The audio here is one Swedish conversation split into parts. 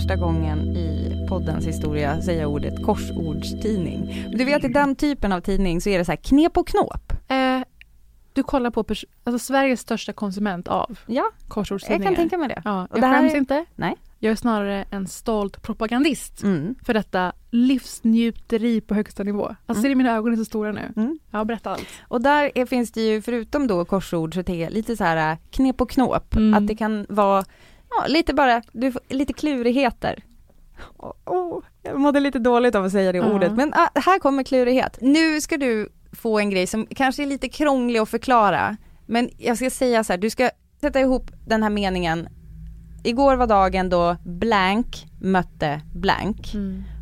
Första gången i poddens historia säga ordet korsordstidning. Du vet i den typen av tidning så är det så här knep och knåp. Eh, du kollar på alltså Sveriges största konsument av Ja, korsordstidningar. jag kan tänka mig det. Ja, Och jag det här skäms är- inte. Nej. Jag är snarare en stolt propagandist Mm. för detta livsnjuteri på högsta nivå. Alltså Mm. ser du mina ögon är så stora nu? Mm. Ja, berätta allt. Och där är, finns det ju förutom då korsord så tänker jag lite så här äh, knep och knåp. Mm. Att det kan vara ja, lite bara, du, lite klurigheter. Åh, åh, jag mådde lite dåligt av att säga det Ja. ordet men ah, här kommer klurighet. Nu ska du få en grej som kanske är lite krånglig att förklara. Men jag ska säga så här, du ska sätta ihop den här meningen Igår var dagen då blank mötte blank.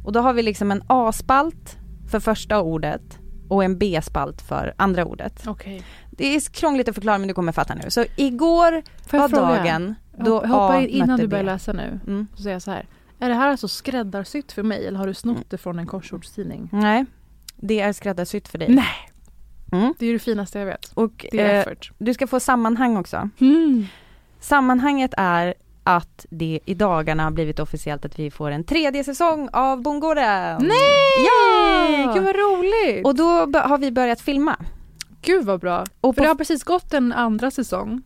Och då har vi liksom en A-spalt för första ordet och en B-spalt för andra ordet. Okej. Det är krångligt att förklara men du kommer fatta nu. Så igår var dagen Då A in innan du börjar B. läsa nu. Mm. Så säger jag så här. Är det här alltså skräddarsytt för mig eller har du snott det från en korsordstidning? Nej, det är skräddarsytt för dig. Nej, Mm. det är det finaste jag vet. Och Det är eh, effort. du ska få sammanhang också. Mm. Sammanhanget är att det i dagarna har blivit officiellt att vi får en tredje säsong av Bondgården. Nej! Ja! Gud vad roligt! Och då har vi börjat filma. Gud vad bra. Och För det har precis gått en andra säsong.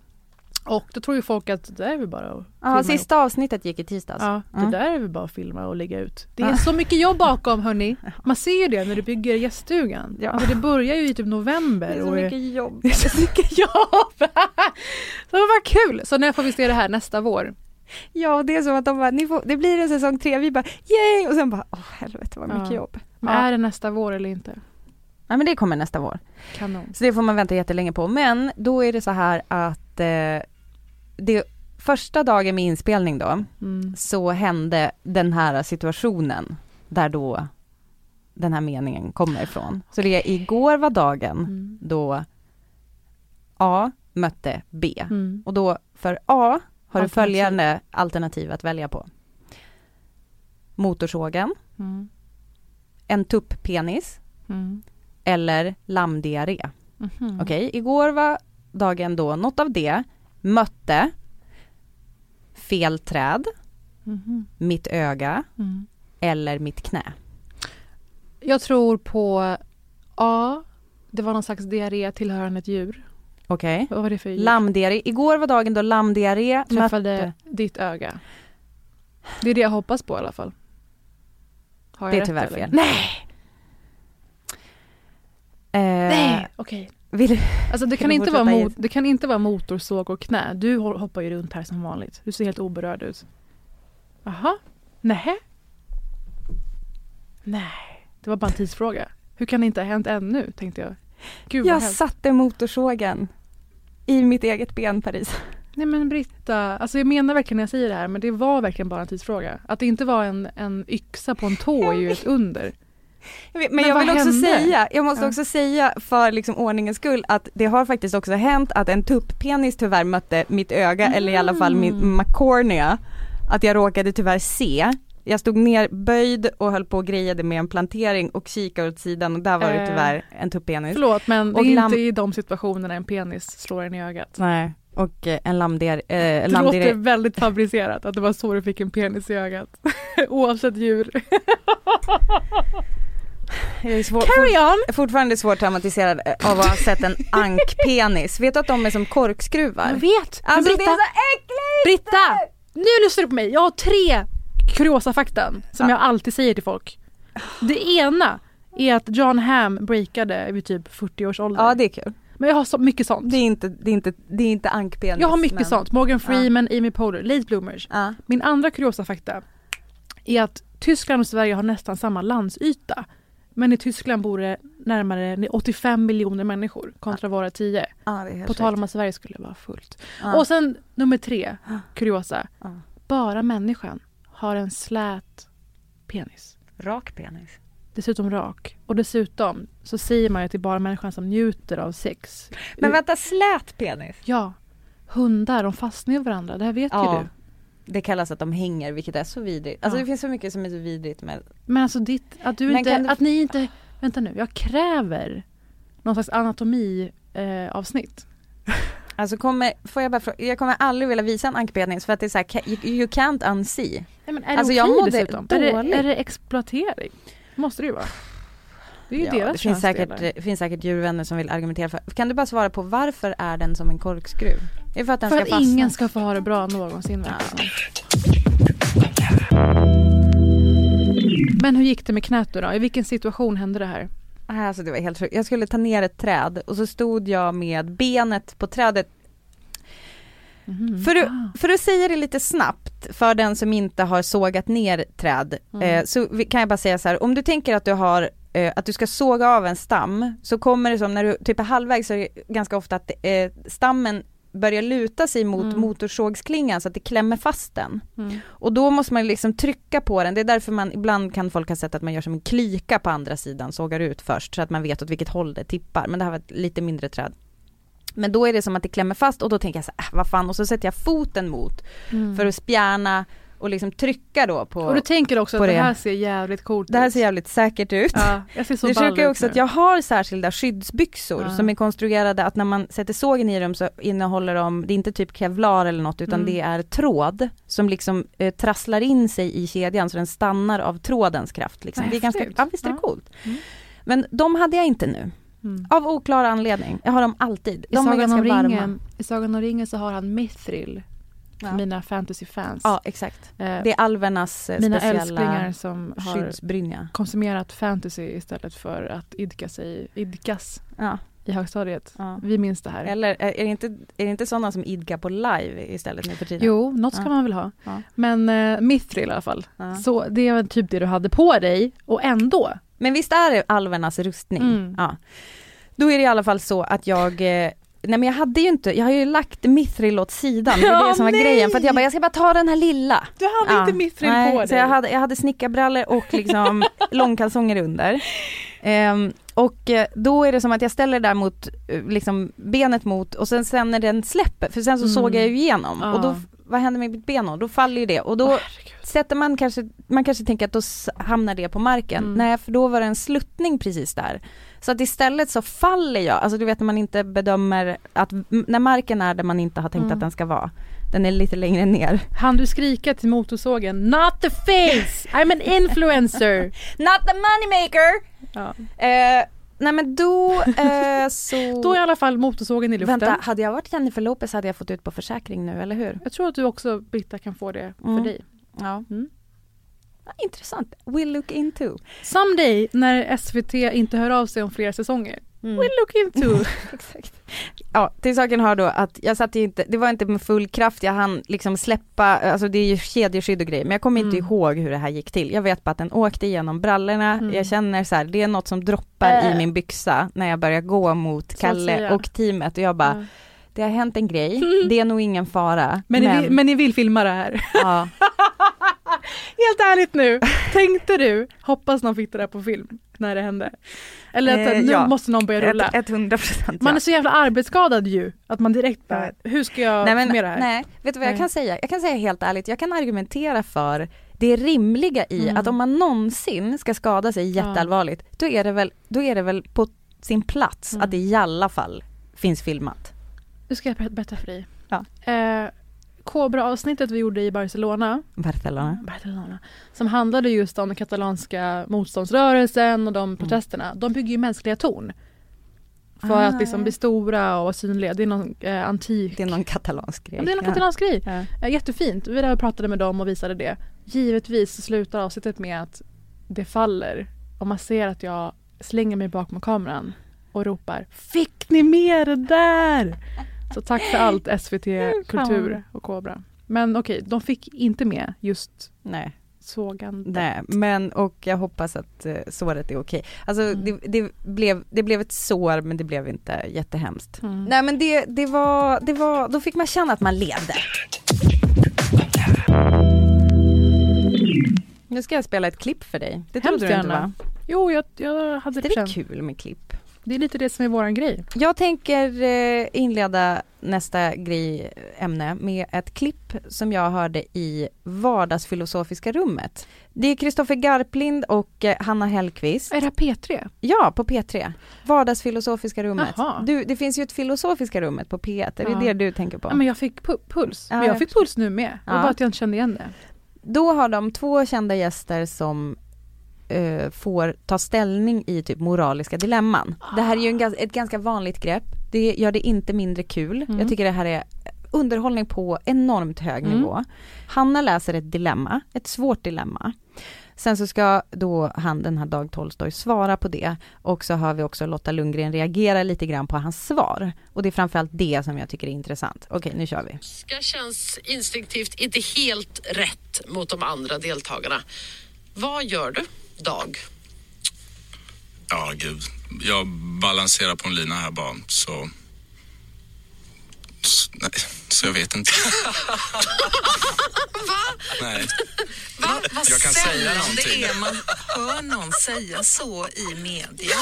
Och då tror ju folk att det där är väl bara att ja, filma sista avsnittet gick i tisdags. Ja, det Mm. där är väl bara att filma och lägga ut. Det är Ja. så mycket jobb bakom hörni. Man ser ju det när du bygger gäststugan. Ja. Alltså det börjar ju i typ november. Det är så och mycket jobb. det är så mycket jobb! så vad kul! Så när får vi se det här nästa vår? Ja, det är som att de bara, ni får, det blir en säsong tre, vi bara yay! Och sen bara, åh helvete vad mycket Ja. jobb. Men Ja. är det nästa vår eller inte? Ja men det kommer nästa vår. Kanon. Så det får man vänta jättelänge på. Men då är det så här att eh, det första dagen med inspelning då, Mm. så hände den här situationen där då den här meningen kommer ifrån. Så det är igår var dagen Mm. då A mötte B. Mm. Och då för A har du följande alternativ att välja på. Motorsågen, Mm. en tupppenis Mm. eller lammdiarré. Mhm. Okej, igår var dagen då något av det mötte fel träd, Mhm. mitt öga Mm. eller mitt knä. Jag tror på A. Det var någon slags diarré tillhörande ett djur. Okej. Vad var det för djur? Lammdiarré. Igår var dagen då lammdiarré Träffade mötte... ditt öga. Det är det jag hoppas på i alla fall. Har jag Det är rätt, tyvärr eller? fel. Nej! Eh, Nej! Okej. Vill. Alltså det Kan inte vara mot, det kan inte vara motorsåg och knä. Du hoppar ju runt här som vanligt. Du ser helt oberörd ut. Jaha? Nej. Nej. Det var bara en tidsfråga. Hur kan det inte ha hänt ännu, tänkte jag. Gud Jag hemskt. satte motorsågen i mitt eget ben Paris. Nej men Britta, alltså jag menar verkligen när jag säger det här men det var verkligen bara en tidsfråga. Att det inte var en, en yxa på en tå är ju ett under. Jag vet, men, Men jag vill också hände? säga, jag måste Ja. också säga för liksom ordningens skull att det har faktiskt också hänt att en tupppenis tyvärr mötte mitt öga eller i alla fall min Mm. McCornea. Att jag råkade tyvärr se. Jag stod ner böjd och höll på och grejade med en plantering och kikade åt sidan och där var det Eh, tyvärr en tupppenis. Förlåt men det är inte i de situationerna en penis slår en i ögat. Nej, och eh, en lammder, eh, Det lammdir- låter väldigt fabricerat att det var så du fick en penis i ögat. Oavsett djur. Jag är svår, Carry on! fort, fortfarande svårt traumatiserad eh, av att ha sett en ankpenis. Vet du att de är som korkskruvar? Jag vet! Alltså det Britta, är så äckligt! Britta! Nu lyssnar du på mig. Jag har tre kuriosafaktan som Ja. jag alltid säger till folk. Det ena, är att John Hamm breakade vid typ 40 års ålder. Ja det är kul. Men jag har så mycket sånt. Det är inte, det är inte, det är inte ankpenis. jag har mycket men... sånt. Morgan Freeman, Amy Poehler, late bloomers. Ja. Min andra kuriosa fakta är att Tyskland och Sverige har nästan samma landsyta. Men i Tyskland bor det närmare 85 miljoner människor kontra våra 10. Ja, På tal om att Sverige skulle vara fullt. Ja. Och sen nummer tre, kuriosa. Ja. Bara människan har en slät penis. Rak penis. Dessutom rak. Och dessutom så säger man ju att det är bara människan som njuter av sex. Men vänta, slät penis? Ja. Hundar, de fastnar i varandra. Det här vet Ja. ju du. Det kallas att de hänger, vilket är så vidrigt. Alltså Ja. det finns så mycket som är så vidrigt med... Men alltså ditt, att du Men inte, du- att ni inte, vänta nu, jag kräver någon slags anatomi eh, avsnitt. Alltså kommer, får jag bara fråga, jag kommer aldrig vilja visa en ankpenis för att det är så här, you, you can't unsee. Nej, men är Alltså, det jag okej mådde dessutom? Är det, är det exploatering? Måste det ju vara. Det är ju Ja, deras det finns säkert, det finns säkert djurvänner som vill argumentera för. Kan du bara svara på varför är den som en korkskruv? Är för att den För ska att fastna? ingen ska få ha det bra någonsin som. Men hur gick det med knät då, då? I vilken situation hände det här? Nej, Alltså det var helt sjukt. Jag skulle ta ner ett träd och så stod jag med benet på trädet. Mhm. För, att, Ah. för att säga det lite snabbt för den som inte har sågat ner träd Mm. eh, så kan jag bara säga så här, om du tänker att du har eh, att du ska såga av en stam så kommer det som när du typ är halvvägs så är det ganska ofta att eh, stammen börjar luta sig mot Mm. motorsågsklingan så att det klämmer fast den. Mm. Och då måste man liksom trycka på den, det är därför man ibland kan folk ha sett att man gör som en klyka på andra sidan, sågar ut först så att man vet åt vilket håll det tippar, men det här var ett lite mindre träd. Men då är det som att det klämmer fast och då tänker jag så här, äh, vad fan, och så sätter jag foten mot Mm. för att spjärna och liksom trycka då på, Och du tänker också att det det. här ser jävligt coolt det här ut. ser jävligt säkert ut. Ja, jag ser så det sjuka är ut också nu. att jag har särskilda skyddsbyxor Ja. som är konstruerade att när man sätter sågen i dem så innehåller de, det är inte typ kevlar eller något utan Mm. det är tråd som liksom eh, trasslar in sig i kedjan så den stannar av trådens kraft. Liksom. Det är ganska, ja visst är det Ja. coolt. Mm. Men de hade jag inte nu. Mm. Av oklar anledning. Jag har dem alltid. I De är Sagan, ganska om varma. ringen, I Sagan om ringen så har han Mithril Ja. mina fantasyfans. Ja exakt. Eh, Det är alvernas eh, mina speciella älsklingar som har konsumerat fantasy istället för att idka sig, idkas Ja, i högstadiet. ja. Vi minns det här. Eller är det inte, är det inte sådana som idkar på live istället nu för tiden? Jo, något ska man väl ha. Men eh, Mithril i alla fall. Så det är väl typ det du hade på dig och ändå. Men visst är det alvernas rustning? Mm. Ja. Då är det i alla fall så att jag eh, Nej men jag hade ju inte, jag har ju lagt mithril åt sidan, det var Ja, det som var nej! grejen för att jag bara, jag ska bara ta den här lilla. Du hade inte Mithril nej, på dig. Så jag hade, jag hade snickarbrallor och liksom långkalsonger under. Ehm, och eh, då är det som att jag ställer det där mot, eh, liksom benet mot och sen, sen när den släpper, för sen så Mm. såg jag ju igenom Ja. och då, vad händer med mitt ben då? Då faller ju det och då herregud. sätter man kanske, man kanske tänker att då hamnar det på marken. Mm. Nej för då var det en sluttning precis där. Så att istället så faller jag, alltså du vet när man inte bedömer att, när marken är där man inte har tänkt Mm. att den ska vara. Den är lite längre ner. Han du skrika till motorsågen Not the face! I'm an influencer! Not the moneymaker! ja. Eh, nej men då eh, så... Då är i alla fall motorsågen i luften. Vänta, hade jag varit Jennifer Lopez hade jag fått ut på försäkring nu, eller hur? Jag tror att du också Britta kan få det för Mm. dig. Ja. Mm. Ja, Intressant. We'll look into. Someday när SVT inte hör av sig om flera säsonger. Mm. We'll look into. Exakt. Ja, till saken har då att jag satt inte, det var inte med full kraft, jag hann liksom släppa, alltså det är ju kedjeskydd och grejer, men jag kommer inte Mm. ihåg hur det här gick till. Jag vet bara att den åkte igenom brallorna, Mm. jag känner så här, det är något som droppar Äh. i min byxa när jag börjar gå mot Kalle och teamet och jag bara, Ja. det har hänt en grej, Mm. det är nog ingen fara. men, Ni, vill- men ni vill filma det här? ja, Helt ärligt nu, tänkte du, hoppas någon fick det där på film när det hände? Eller att Eh, nu ja. måste någon börja rulla? ett- 100 procent Man är så jävla arbetsskadad ju, att man direkt bara, hur ska jag Nej, men, med det här? nej, vet du vad jag Nej. kan säga? Jag kan säga helt ärligt, jag kan argumentera för det rimliga i Mm. att om man någonsin ska skada sig jätteallvarligt, då är det väl, då är det väl på sin plats Mm. att det i alla fall finns filmat. Nu ska jag ber- berätta för dig. Ja. Eh, Kobra-avsnittet vi gjorde i Barcelona, Barcelona. Barcelona, som handlade just om den katalanska motståndsrörelsen och de protesterna, de bygger ju mänskliga torn. För Mm. Ah. att liksom bli stora och synliga. Det är någon eh, antik... Det är någon katalansk grej. Ja, det är någon katalansk grej. Ja. Ja, jättefint. Vi där pratade med dem och visade det. Givetvis slutar avsnittet med att det faller. Och man ser att jag slänger mig bakom kameran och ropar Fick ni med det där? Så tack för allt SVT Kultur och Kobra. Men okej, de fick inte med just Nej. sågandet. Nej, men och jag hoppas att eh, såret är okej. Alltså Mm. det, det, blev, det blev ett sår men det blev inte jättehemskt. Mm. Nej men det, det, var, det var, då fick man känna att man levde. Nu ska jag spela ett klipp för dig. Det trodde Hemskt du inte gärna. va? Jo, jag, jag hade Det det är känt. kul med klipp. Det är lite det som är våran grej. Jag tänker eh, inleda nästa grej, ämne med ett klipp som jag hörde i vardagsfilosofiska rummet. Det är Kristoffer Garplind och eh, Hanna Hellqvist. Är det här P3? Ja, på P3. Vardagsfilosofiska rummet. Jaha. Du, det finns ju ett filosofiska rummet på P1, är det Ja. det du tänker på? Ja, men jag fick pu- puls. Men jag fick puls nu med. Det var bara att jag inte kände igen det. Då har de två kända gäster som eh, får ta ställning i typ moraliska dilemman. Det här är ju en, ett ganska vanligt grepp. Det gör det inte mindre kul. Mm. Jag tycker det här är underhållning på enormt hög Mm. nivå. Hanna läser ett dilemma, ett svårt dilemma. Sen så ska då han, den här Dag Tolstoy, svara på det. Och så har vi också Lotta Lundgren reagera lite grann på hans svar. Och det är framförallt det som jag tycker är intressant. Okej, nu kör vi. Ska känns instinktivt inte helt rätt mot de andra deltagarna. Vad gör du, Dag? Ja, gud. Jag balanserar på en lina här bara, så... så nej, så jag vet inte. Nej. Va, vad Jag kan säga någonting. det är man hör någon säga så i media.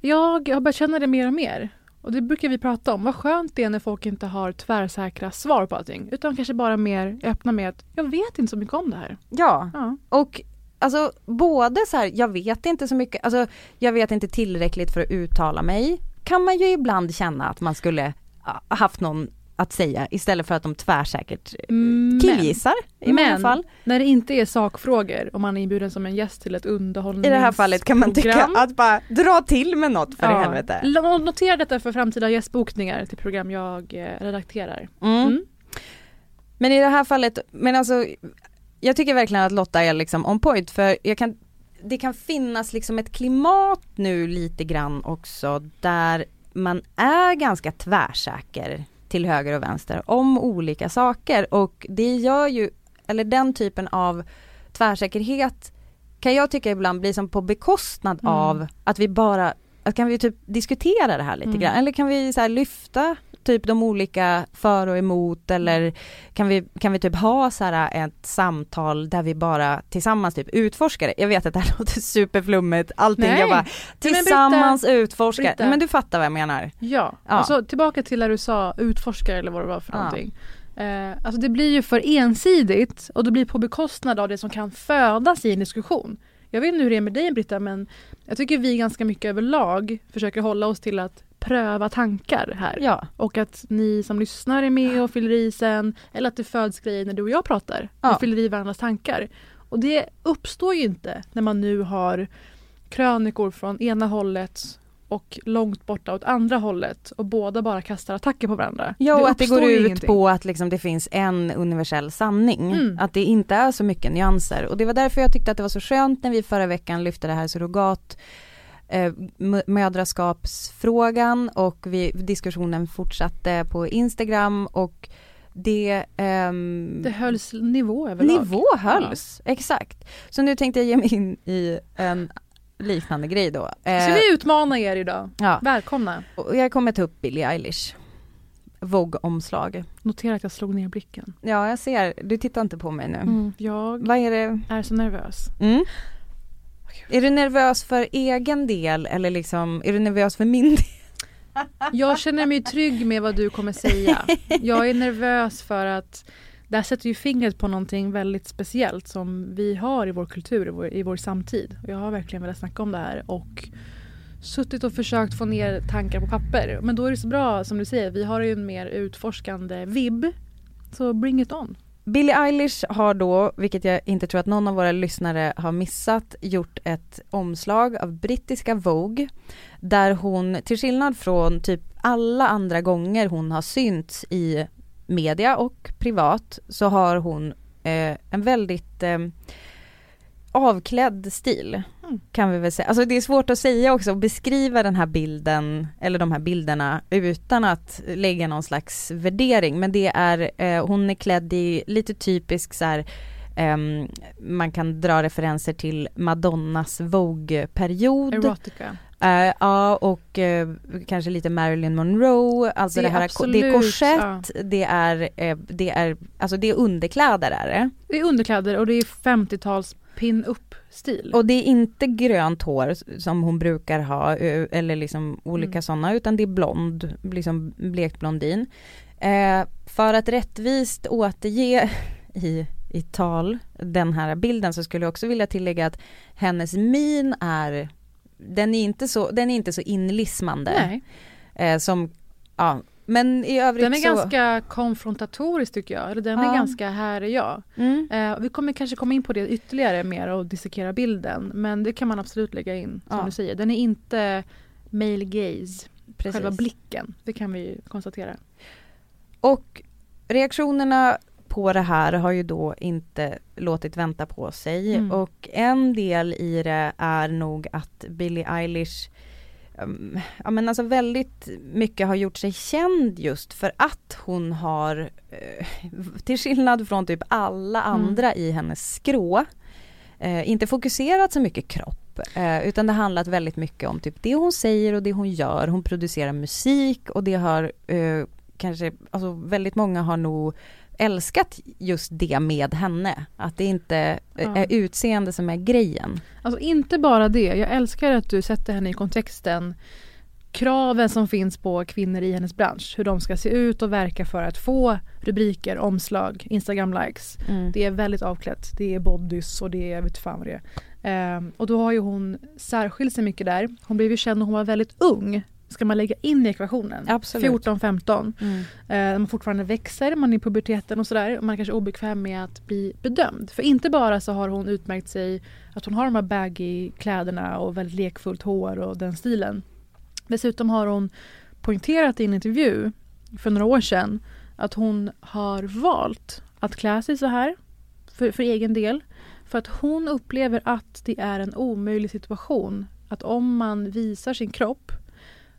Jag har börjat känna det mer och mer. Och det brukar vi prata om. Vad skönt det är när folk inte har tvärsäkra svar på allting. Utan kanske bara mer öppna med att jag vet inte så mycket om det här. Ja, Ja. och alltså både så här, jag vet inte så mycket, alltså jag vet inte tillräckligt för att uttala mig. Kan man ju ibland känna att man skulle ha haft någon att säga istället för att de tvärsäkert eh, Men- killgissar i många Men fall. när det inte är sakfrågor och man är inbjuden som en gäst till ett underhållningsprogram. I det här fallet kan man tycka att bara dra till med något för i helvete. Notera detta för framtida gästbokningar till program jag eh, redakterar. Mm. Mm. Men i det här fallet, men alltså jag tycker verkligen att Lotta är liksom on point för jag kan det kan finnas liksom ett klimat nu lite grann också där man är ganska tvärsäker till höger och vänster om olika saker och det gör ju, eller den typen av tvärsäkerhet kan jag tycka ibland blir som på bekostnad Mm. av att vi bara, att kan vi typ diskutera det här lite Mm. grann eller kan vi så lyfta typ de olika för och emot eller kan vi, kan vi typ ha så här ett samtal där vi bara tillsammans typ utforskar det? Jag vet att det här låter superflummigt, allting Nej. jag bara men Britta- tillsammans utforskar, Britta. men du fattar vad jag menar. Ja, Ja. alltså tillbaka till när du sa utforskare eller vad det var för Ja. någonting. Eh, alltså det blir ju för ensidigt och det blir på bekostnad av det som kan födas i en diskussion. Jag vet inte hur det är med dig Britta men jag tycker vi ganska mycket överlag försöker hålla oss till att pröva tankar här. Ja, Och att ni som lyssnar är med och fyller i sen. Eller att det föds grejer när du och jag pratar. Ja. Vi fyller i varandras tankar. Och det uppstår ju inte när man nu har krönikor från ena hållet och långt borta åt andra hållet och båda bara kastar attacker på varandra. ja och att det går ut ingenting. på att liksom det finns en universell sanning. Mm. Att det inte är så mycket nyanser och det var därför jag tyckte att det var så skönt när vi förra veckan lyfte det här surrogat eh, mö- mödraskapsfrågan och vi, diskussionen fortsatte på Instagram och det, ehm, Det hölls nivå överlag. Nivå hölls, exakt. Så nu tänkte jag ge mig in i en liknande grej då. Eh, Ska vi utmana er idag? ja, Välkomna. och jag kommer ta upp Billie Eilish. Vogue-omslag. Notera att jag slog ner blicken. Ja, jag ser. Du tittar inte på mig nu. Mm. Jag Vad är det? är så nervös. Mm? Är du nervös för egen del eller liksom, är du nervös för min del? Jag känner mig trygg med vad du kommer säga. Jag är nervös för att det här sätter ju fingret på någonting väldigt speciellt som vi har i vår kultur, i vår, i vår samtid. Och jag har verkligen velat snacka om det här och suttit och försökt få ner tankar på papper. Men då är det så bra, som du säger, vi har ju en mer utforskande vibb. Så bring it on. Billie Eilish har då, vilket jag inte tror att någon av våra lyssnare har missat, gjort ett omslag av brittiska Vogue där hon, till skillnad från typ alla andra gånger hon har synts i media och privat, så har hon eh, en väldigt eh, avklädd stil Mm. kan vi väl säga. Alltså det är svårt att säga också och beskriva den här bilden eller de här bilderna utan att lägga någon slags värdering men det är, eh, hon är klädd i lite typisk så här ehm, man kan dra referenser till Madonnas Vogue-period. Erotica. Eh, ja och eh, kanske lite Marilyn Monroe, alltså Det det, är här det är absolut, korsett, det är, eh, det är, alltså det är underkläder är det. Det är underkläder och det är 50-tals pin-up-stil. Och det är inte grönt hår som hon brukar ha eller liksom olika Mm. sådana utan det är blond, liksom blekt blondin. Eh, för att rättvist återge i, i tal den här bilden så skulle jag också vilja tillägga att hennes min är den är inte så, den är inte så inlismande eh, som, ja men i övrigt den är så ganska konfrontatorisk tycker jag. Eller den Ja. är ganska här är jag. mm, Eh, vi kommer kanske komma in på det ytterligare mer och dissekera bilden. Men det kan man absolut lägga in som Ja. du säger. Den är inte male gaze, precis. själva blicken. Det kan vi ju konstatera. Och reaktionerna på det här har ju då inte låtit vänta på sig Mm. och en del i det är nog att Billie Eilish ja men alltså väldigt mycket har gjort sig känd just för att hon har, eh, till skillnad från typ alla Mm. andra i hennes skrå, eh, inte fokuserat så mycket kropp eh, utan det handlat väldigt mycket om typ det hon säger och det hon gör. Hon producerar musik och det har eh, kanske, alltså väldigt många har nog älskat just det med henne. Att det inte Ja. är utseende som är grejen. Alltså inte bara det. Jag älskar att du sätter henne i kontexten. Kraven som finns på kvinnor i hennes bransch. Hur de ska se ut och verka för att få rubriker, omslag, Instagram-likes. Det är väldigt avklätt. Det är bodys och det är, jag vet fan vad det är. Ehm, och då har ju hon särskilt sig mycket där. Hon blev ju känd när hon var väldigt ung. Ska man lägga in i ekvationen. Absolut. 14-15. Mm. Eh, man fortfarande växer, man är i puberteten och sådär. Man är kanske obekväm med att bli bedömd. För inte bara så har hon utmärkt sig att hon har de här baggy kläderna och väldigt lekfullt hår och den stilen. Dessutom har hon poängterat i en intervju för några år sedan att hon har valt att klä sig så här för, för egen del. För att hon upplever att det är en omöjlig situation. Att om man visar sin kropp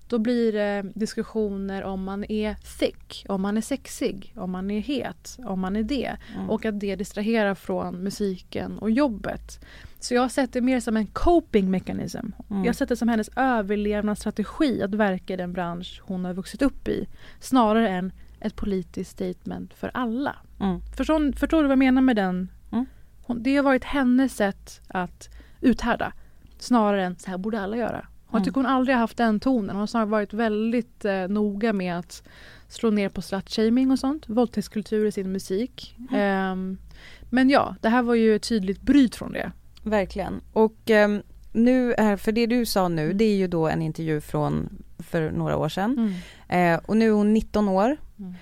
då blir det diskussioner om man är thick, om man är sexig, om man är het, om man är det. Mm. Och att det distraherar från musiken och jobbet. Så jag har sett det mer som en coping mechanism. Mm. Jag har sett det som hennes överlevnadsstrategi att verka i den bransch hon har vuxit upp i. Snarare än ett politiskt statement för alla. Mm. Förstår, förstår du vad jag menar med den? Mm. Hon, det har varit hennes sätt att uthärda. Snarare än så här borde alla göra. Mm. tycker hon aldrig har haft den tonen. Hon har snarare varit väldigt eh, noga med att slå ner på slutshaming och sånt. Våldtäktskultur i sin musik. Ehm, men ja, det här var ju ett tydligt bryt från det. Verkligen. Och ehm, nu, är, för det du sa nu, det är ju då en intervju från för några år sedan. Eh, och nu är hon 19 år. Mm.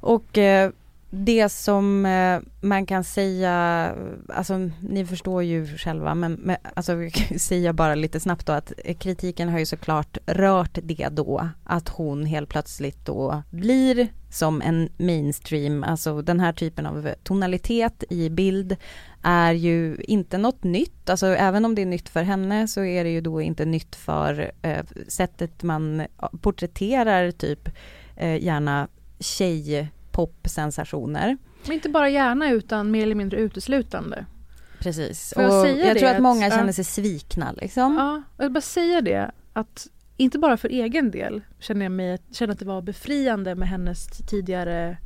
Och eh, det som eh, man kan säga, alltså ni förstår ju själva men, men alltså säga bara lite snabbt då att kritiken har ju såklart rört det då att hon helt plötsligt då blir som en mainstream, alltså den här typen av tonalitet i bild är ju inte något nytt, alltså även om det är nytt för henne så är det ju då inte nytt för eh, sättet man porträtterar typ eh, gärna tjejpopsensationer. Men inte bara gärna utan mer eller mindre uteslutande. Precis. Får jag och jag det tror att många känner sig svikna liksom. Ja, jag vill bara säga det att inte bara för egen del känner jag mig, känner att det var befriande med hennes tidigare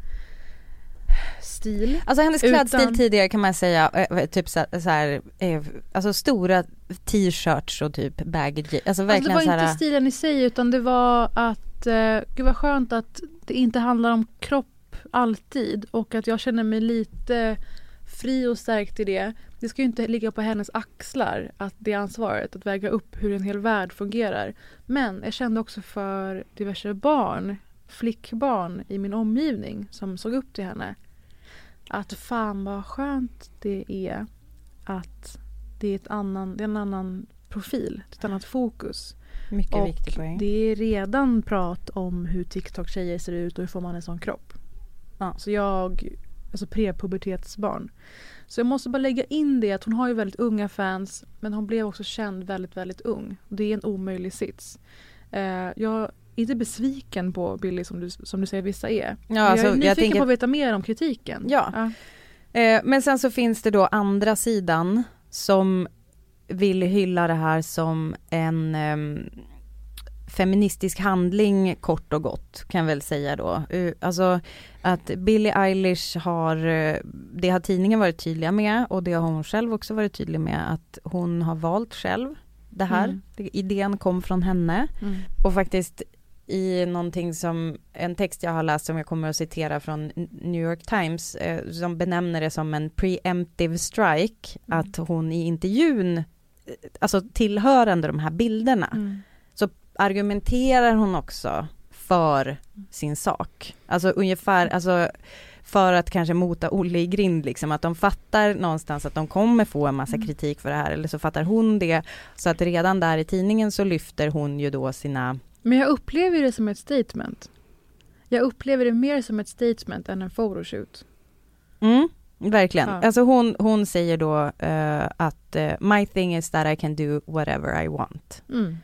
stil. Alltså hennes Utan- klädstil tidigare kan man säga, eh, typ så, så här, eh, alltså stora t-shirts och typ baggy. Alltså Alltså det verkligen var här, inte stilen i sig utan det var att, eh, gud vad skönt att det inte handlar om kropp alltid och att jag känner mig lite fri och stärkt i det. Det ska ju inte ligga på hennes axlar att det ansvaret att väga upp hur en hel värld fungerar. Men jag kände också för diverse barn, flickbarn i min omgivning som såg upp till henne. Att fan vad skönt det är att det är, ett annan, det är en annan profil, ett annat fokus. mycket Och viktig poäng. det är redan prat om hur TikTok-tjejer ser ut och hur får man en sån kropp. Ja. Så jag alltså prepubertetsbarn. Så jag måste bara lägga in det att hon har ju väldigt unga fans men hon blev också känd väldigt, väldigt ung. Det är en omöjlig sits. Eh, jag är inte besviken på Billy som du, som du säger vissa är. Ja, alltså, jag är jag nyfiken tänker- på att veta mer om kritiken. Ja. Eh, men sen så finns det då andra sidan som vill hylla det här som en ehm, feministisk handling kort och gott kan jag väl säga då. Eh, alltså att Billie Eilish har, eh, det har tidningen varit tydliga med och det har hon själv också varit tydlig med att hon har valt själv det här. Mm. Idén kom från henne. Mm. Och faktiskt i någonting som, en text jag har läst som jag kommer att citera från New York Times, eh, som benämner det som en preemptive strike, Mm. att hon i intervjun, eh, alltså tillhörande de här bilderna, Mm. Argumenterar hon också för sin sak. Alltså ungefär, alltså för att kanske mota Olle i grind liksom, att de fattar någonstans att de kommer få en massa Mm. kritik för det här, eller så fattar hon det, så att redan där i tidningen så lyfter hon ju då sina Men jag upplever det som ett statement. Jag upplever det mer som ett statement än en photoshoot. Mm, verkligen. Ja. Alltså hon, hon säger då eh, att eh, my thing is that I can do whatever I want. Mm.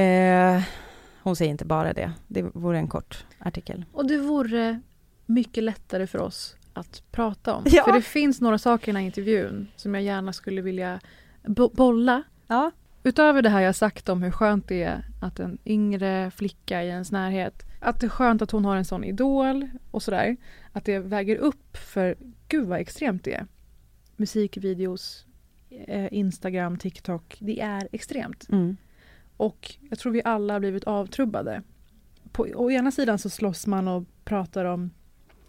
Eh, hon säger inte bara det, det vore en kort artikel. Och det vore mycket lättare för oss att prata om. Ja. För det finns några saker i den här intervjun som jag gärna skulle vilja bo- bolla. Ja. Utöver det här jag sagt om hur skönt det är att en yngre flicka i ens närhet, att det är skönt att hon har en sån idol och sådär. Att det väger upp för, gud vad extremt det är. Musikvideos, eh, Instagram, TikTok, det är extremt. Mm. Och jag tror vi alla har blivit avtrubbade. På, å ena sidan så slåss man och pratar om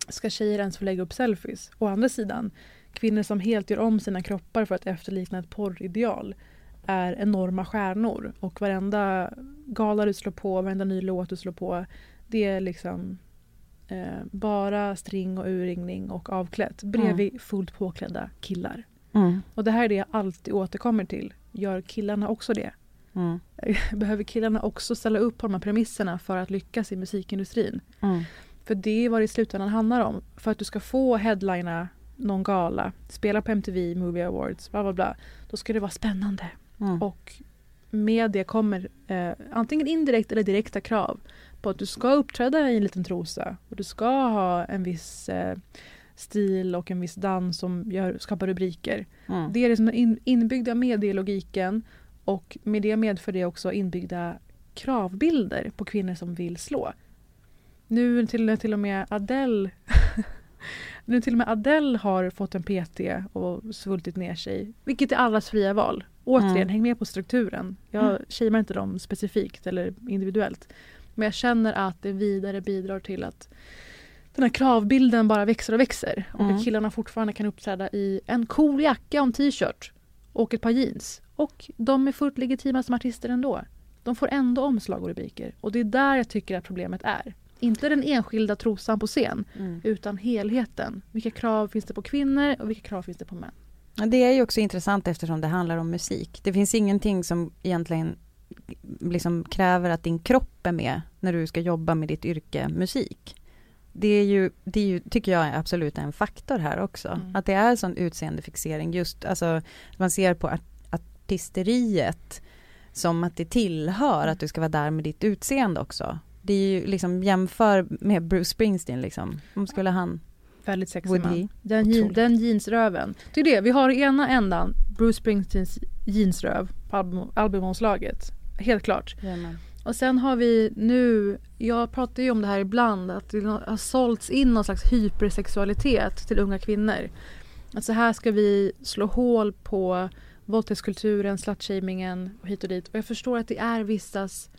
ska tjejer ens få lägga upp selfies? Å andra sidan, kvinnor som helt gör om sina kroppar för att efterlikna ett porrideal är enorma stjärnor och varenda gala du slår på, varenda ny låt du slår på det är liksom eh, bara string och urringning och avklätt bredvid fullt påklädda killar. Mm. Och det här är det jag alltid återkommer till. Gör killarna också det? Mm. Behöver killarna också ställa upp på de här premisserna för att lyckas i musikindustrin? Mm. För det är vad det i slutändan handlar om. För att du ska få headlina någon gala, spela på MTV Movie Awards, bla bla bla. Då ska det vara spännande. Mm. Och med det kommer eh, antingen indirekt eller direkta krav på att du ska uppträda i en liten trosa och du ska ha en viss eh, stil och en viss dans som gör, skapar rubriker. Mm. Det är liksom den in, inbyggda medielogiken och med det medför det också inbyggda kravbilder på kvinnor som vill slå. Nu till, till och med Adele Nu till och med Adele har fått en PT och svultit ner sig. Vilket är allas fria val. Återigen, Mm. häng med på strukturen. Jag Mm. shamear inte dem specifikt eller individuellt. Men jag känner att det vidare bidrar till att den här kravbilden bara växer och växer. Och Mm. att killarna fortfarande kan uppträda i en cool jacka och en t-shirt. Och ett par jeans. Och de är fullt legitima som artister ändå. De får ändå omslag och rubriker. Och det är där jag tycker att problemet är. Inte den enskilda trosan på scen, Mm. utan helheten. Vilka krav finns det på kvinnor och vilka krav finns det på män? Det är ju också intressant eftersom det handlar om musik. Det finns ingenting som egentligen liksom kräver att din kropp är med när du ska jobba med ditt yrke musik. Det är ju, det är ju tycker jag är absolut en faktor här också. Mm. Att det är sån utseendefixering just, alltså man ser på artisteriet som att det tillhör att du ska vara där med ditt utseende också. Det är ju liksom jämför med Bruce Springsteen liksom. Om skulle han, Väldigt sexig man. Den, jean, den jeansröven. Det är det, vi har i ena ändan Bruce Springsteens jeansröv på album, albumomslaget. Helt klart. Och sen har vi nu, jag pratar ju om det här ibland, att det har sålts in någon slags hypersexualitet till unga kvinnor. Att så här ska vi slå hål på våldtäktskulturen, slutshamingen och hit och dit. Och jag förstår att det är vissas,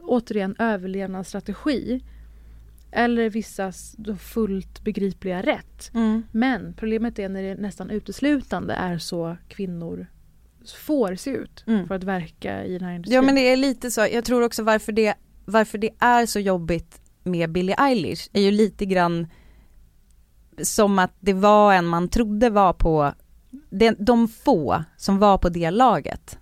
återigen, överlevnadsstrategi. Eller vissas fullt begripliga rätt. Mm. Men problemet är när det nästan uteslutande är så kvinnor får se ut Mm. för att verka i den här industrin. Ja men det är lite så, jag tror också varför det, varför det är så jobbigt med Billie Eilish är ju lite grann som att det var en man trodde var på, de, de få som var på det laget.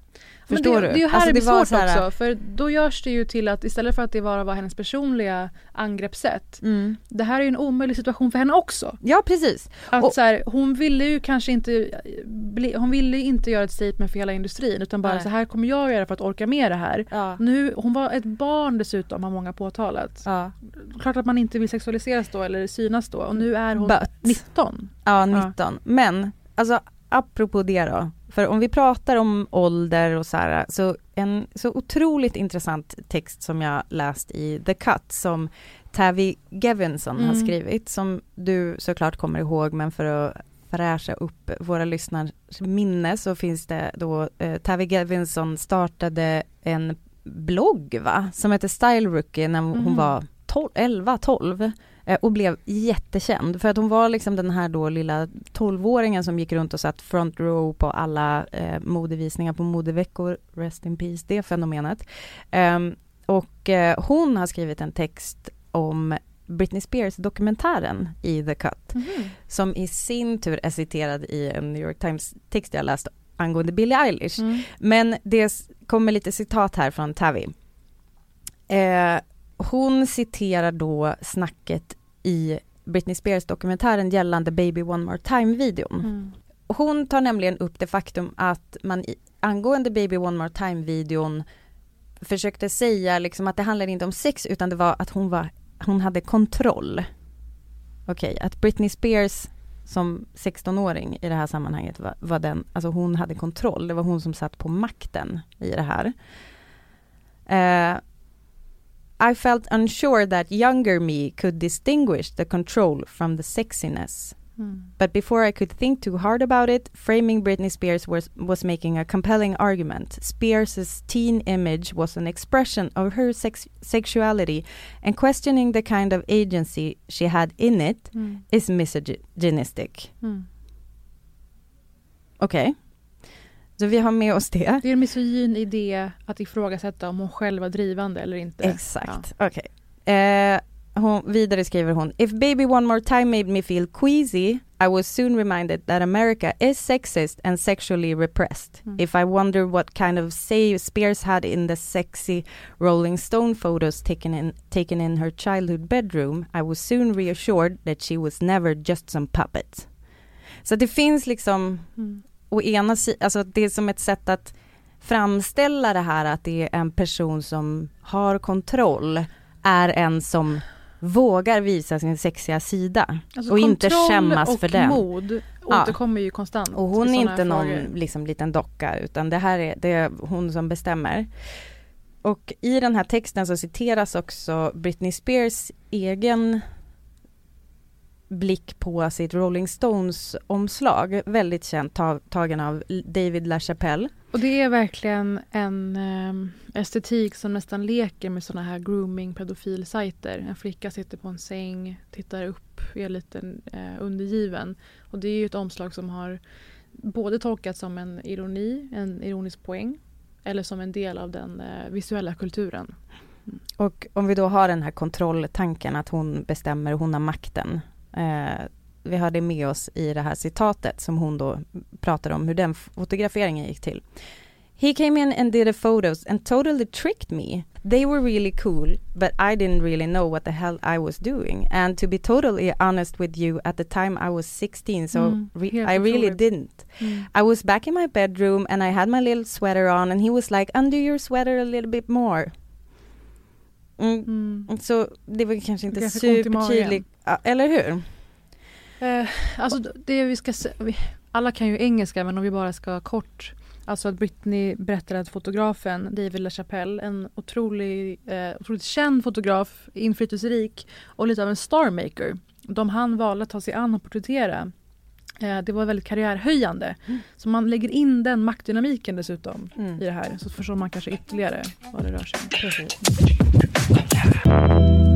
Men Förstår det, du? Det är ju här Alltså, det blir svårt här- också. För då görs det ju till att istället för att det bara var hennes personliga angreppssätt. Mm. Det här är ju en omöjlig situation för henne också. Ja precis. Att Och- så här, hon ville ju kanske inte bli, Hon ville inte göra ett statement för hela industrin utan bara Nej. så här kommer jag göra för att orka med det här. Ja. Nu, hon var ett barn dessutom har många påtalat. Ja. Klart att man inte vill sexualiseras då eller synas då och nu är hon But. 19. Ja, 19. Men, alltså apropå det då. För om vi pratar om ålder och så här, så en så otroligt intressant text som jag läst i The Cut som Tavi Gevinson har Mm. skrivit, som du såklart kommer ihåg, men för att fräscha upp våra lyssnars minne så finns det då, eh, Tavi Gevinson startade en blogg va, som heter Style Rookie när hon Mhm. var 12, 11, 12 eh, och blev jättekänd för att hon var liksom den här då lilla 12-åringen som gick runt och satt front row på alla eh, modevisningar på modeveckor, rest in peace, det fenomenet. Ehm, och eh, hon har skrivit en text om Britney Spears dokumentären i The Cut som i sin tur är citerad i en New York Times text jag läst angående Billie Eilish. Mm. Men det kommer lite citat här från Tavi. Eh, hon citerar då snacket i Britney Spears dokumentären gällande Baby One More Time-videon. Mm. Hon tar nämligen upp det faktum att man i, angående Baby One More Time-videon försökte säga liksom att det handlade inte om sex utan det var att hon, var, hon hade kontroll. Okej, att Britney Spears som 16-åring i det här sammanhanget var, var den, alltså hon hade kontroll, det var hon som satt på makten i det här. Eh, I felt unsure that younger me could distinguish the control from the sexiness. Mm. But before I could think too hard about it, framing Britney Spears was, was making a compelling argument. Spears' teen image was an expression of her sex- sexuality, and questioning the kind of agency she had in it Mm. is misogynistic. Mm. Okej. Så vi har med oss det. Det är en misogyn idé att ifrågasätta om hon själv var drivande eller inte. Exakt, okej. Eh, hon, vidare skriver hon, If Baby One More Time made me feel queasy, I was soon reminded that America is sexist and sexually repressed. Mm. If I wonder what kind of say Spears had in the sexy Rolling Stone photos taken in, taken in her childhood bedroom, I was soon reassured that she was never just some puppet. Så det finns liksom Mm. Å ena sidan, alltså det är som ett sätt att framställa det här att det är en person som har kontroll, är en som vågar visa sin sexiga sida Alltså och inte kontroll skämmas och för den. mod Ja. återkommer ju konstant. Och hon är inte någon frågor. liksom liten docka utan det här är, det är hon som bestämmer. Och i den här texten så citeras också Britney Spears egen blick på sitt Rolling Stones omslag, väldigt känt, ta, tagen av David LaChapelle. Och det är verkligen en ehm, estetik som nästan leker med såna här grooming pedofilsajter. En flicka sitter på en säng, tittar upp, är lite eh, undergiven. Och det är ju ett omslag som har både tolkats som en ironi, en ironisk poäng eller som en del av den eh, visuella kulturen. Och om vi då har den här kontrolltanken att hon bestämmer, hon har makten. Eh, vi har det med oss i det här citatet som hon då pratar om hur den fotograferingen gick till. He came in and did the photos and totally tricked me. They were really cool, but I didn't really know what the hell I was doing. And to be totally honest with you, at the time I was 16, so Mm, re- I really otroligt. didn't. I was back in my bedroom and I had my little sweater on and he was like, undo your sweater a little bit more. Mm, Mm. så det var kanske inte Det eller hur? Eh, alltså det vi ska alla kan ju engelska men om vi bara ska kort. Alltså att Britney berättar att fotografen David LaChapelle, en otrolig, eh, otroligt känd fotograf, inflytelserik och lite av en starmaker. De han valde att ta sig an och porträttera. Eh, det var väldigt karriärhöjande. Så man lägger in den maktdynamiken dessutom Mm. i det här så förstår man kanske ytterligare vad det rör sig om.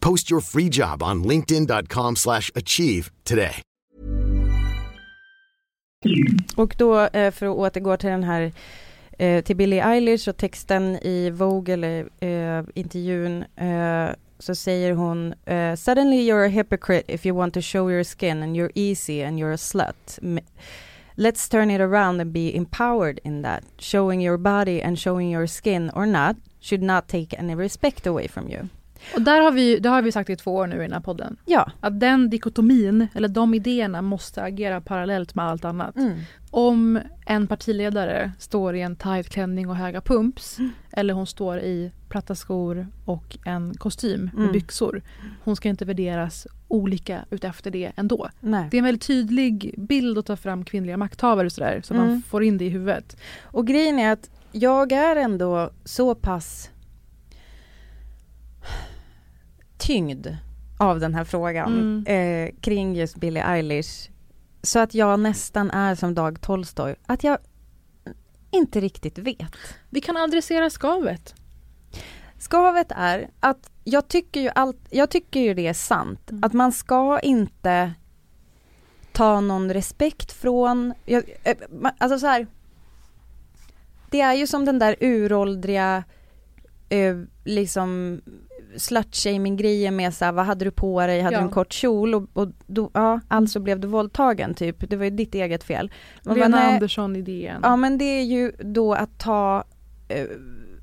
Post your free job on linkedin.com/achieve slash achieve today. Och då, eh, för att återgå till den här, eh, till Billie Eilish och texten i Vogue, eller eh, intervjun, eh, så säger hon uh, Suddenly you're a hypocrite if you want to show your skin and you're easy and you're a slut. Let's turn it around and be empowered in that. Showing your body and showing your skin or not should not take any respect away from you. Och där har vi, det har vi sagt i två år nu i den här podden. Ja. Att den dikotomin, eller de idéerna, måste agera parallellt med allt annat. Mm. Om en partiledare står i en tight klänning och höga pumps eller hon står i platta skor och en kostym med Mm. byxor. Hon ska inte värderas olika utefter det ändå. Nej. Det är en väldigt tydlig bild att ta fram kvinnliga makthavare och sådär så man Mm. får in det i huvudet. Och grejen är att jag är ändå så pass tyngd av den här frågan eh, kring just Billie Eilish. Så att jag nästan är som Dag Tolstoy, att jag inte riktigt vet. Vi kan adressera skavet. Skavet är att jag tycker ju, allt, jag tycker ju det är sant, Mm. att man ska inte ta någon respekt från, jag, eh, alltså så här. Det är ju som den där uråldriga, eh, liksom slutshaming grejen med så här, vad hade du på dig, hade Ja. du en kort kjol och, och då, ja, alltså blev du våldtagen typ, det var ju ditt eget fel. Man bara, Lena nej, Andersson-idén. Ja men det är ju då att ta, eh,